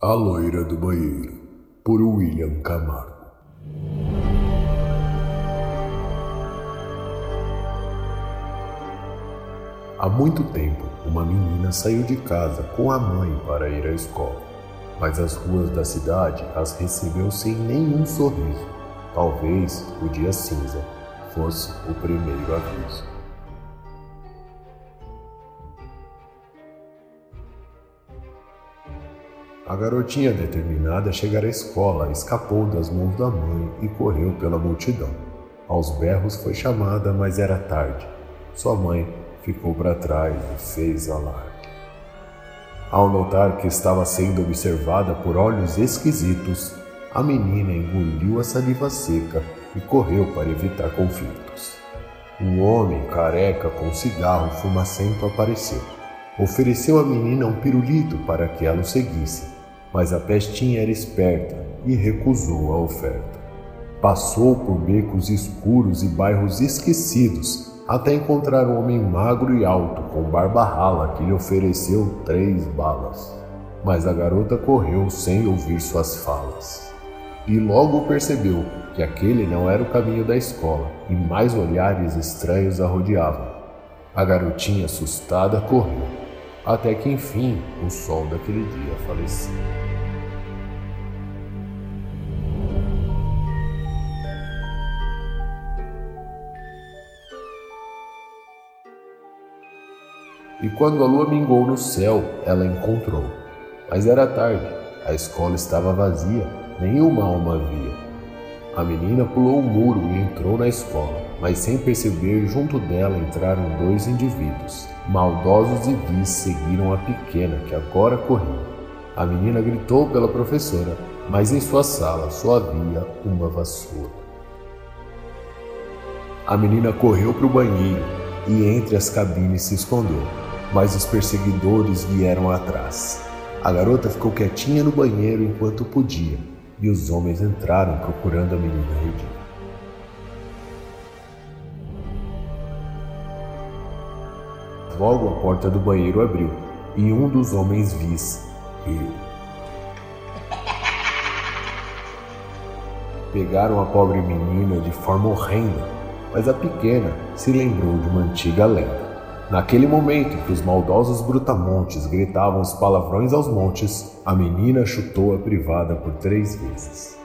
A Loira do Banheiro, por William Camargo. Há muito tempo, uma menina saiu de casa com a mãe para ir à escola, mas as ruas da cidade as recebeu sem nenhum sorriso. Talvez o dia cinza fosse o primeiro aviso. A garotinha determinada a chegar à escola escapou das mãos da mãe e correu pela multidão. Aos berros foi chamada, mas era tarde. Sua mãe ficou para trás e fez alarde. Ao notar que estava sendo observada por olhos esquisitos, a menina engoliu a saliva seca e correu para evitar conflitos. Um homem careca com cigarro fumacento apareceu. Ofereceu à menina um pirulito para que ela o seguisse, mas a pestinha era esperta e recusou a oferta. Passou por becos escuros e bairros esquecidos até encontrar um homem magro e alto com barba rala que lhe ofereceu três balas. Mas a garota correu sem ouvir suas falas. E logo percebeu que aquele não era o caminho da escola e mais olhares estranhos a rodeavam. A garotinha assustada correu, até que enfim o sol daquele dia faleceu. E quando a lua mingou no céu, ela encontrou. Mas era tarde, a escola estava vazia, nenhuma alma havia. A menina pulou o muro e entrou na escola, mas sem perceber, junto dela entraram dois indivíduos. Maldosos e vis seguiram a pequena que agora corria. A menina gritou pela professora, mas em sua sala só havia uma vassoura. A menina correu para o banheiro e entre as cabines se escondeu mas os perseguidores vieram atrás. A garota ficou quietinha no banheiro enquanto podia, e os homens entraram procurando a menina Regina. Logo a porta do banheiro abriu e um dos homens vis riu. Pegaram a pobre menina de forma horrenda, mas a pequena se lembrou de uma antiga lenda. Naquele momento em que os maldosos brutamontes gritavam os palavrões aos montes, a menina chutou a privada por três vezes.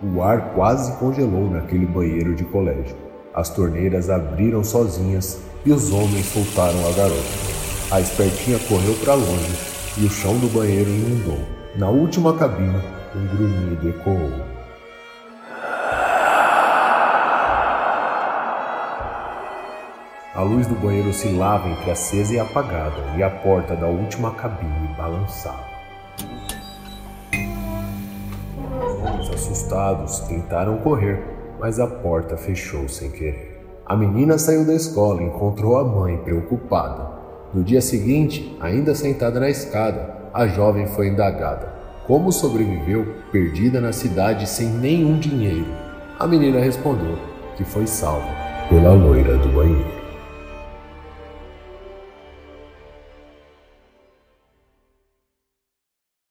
O ar quase congelou naquele banheiro de colégio. As torneiras abriram sozinhas e os homens soltaram a garota. A espertinha correu para longe e o chão do banheiro inundou. Na última cabine, um grunhido ecoou. A luz do banheiro oscilava entre acesa e apagada, e a porta da última cabine balançava. Os assustados tentaram correr, mas a porta fechou sem querer. A menina saiu da escola e encontrou a mãe preocupada. No dia seguinte, ainda sentada na escada, a jovem foi indagada. Como sobreviveu perdida na cidade sem nenhum dinheiro? A menina respondeu que foi salva pela loira do banheiro.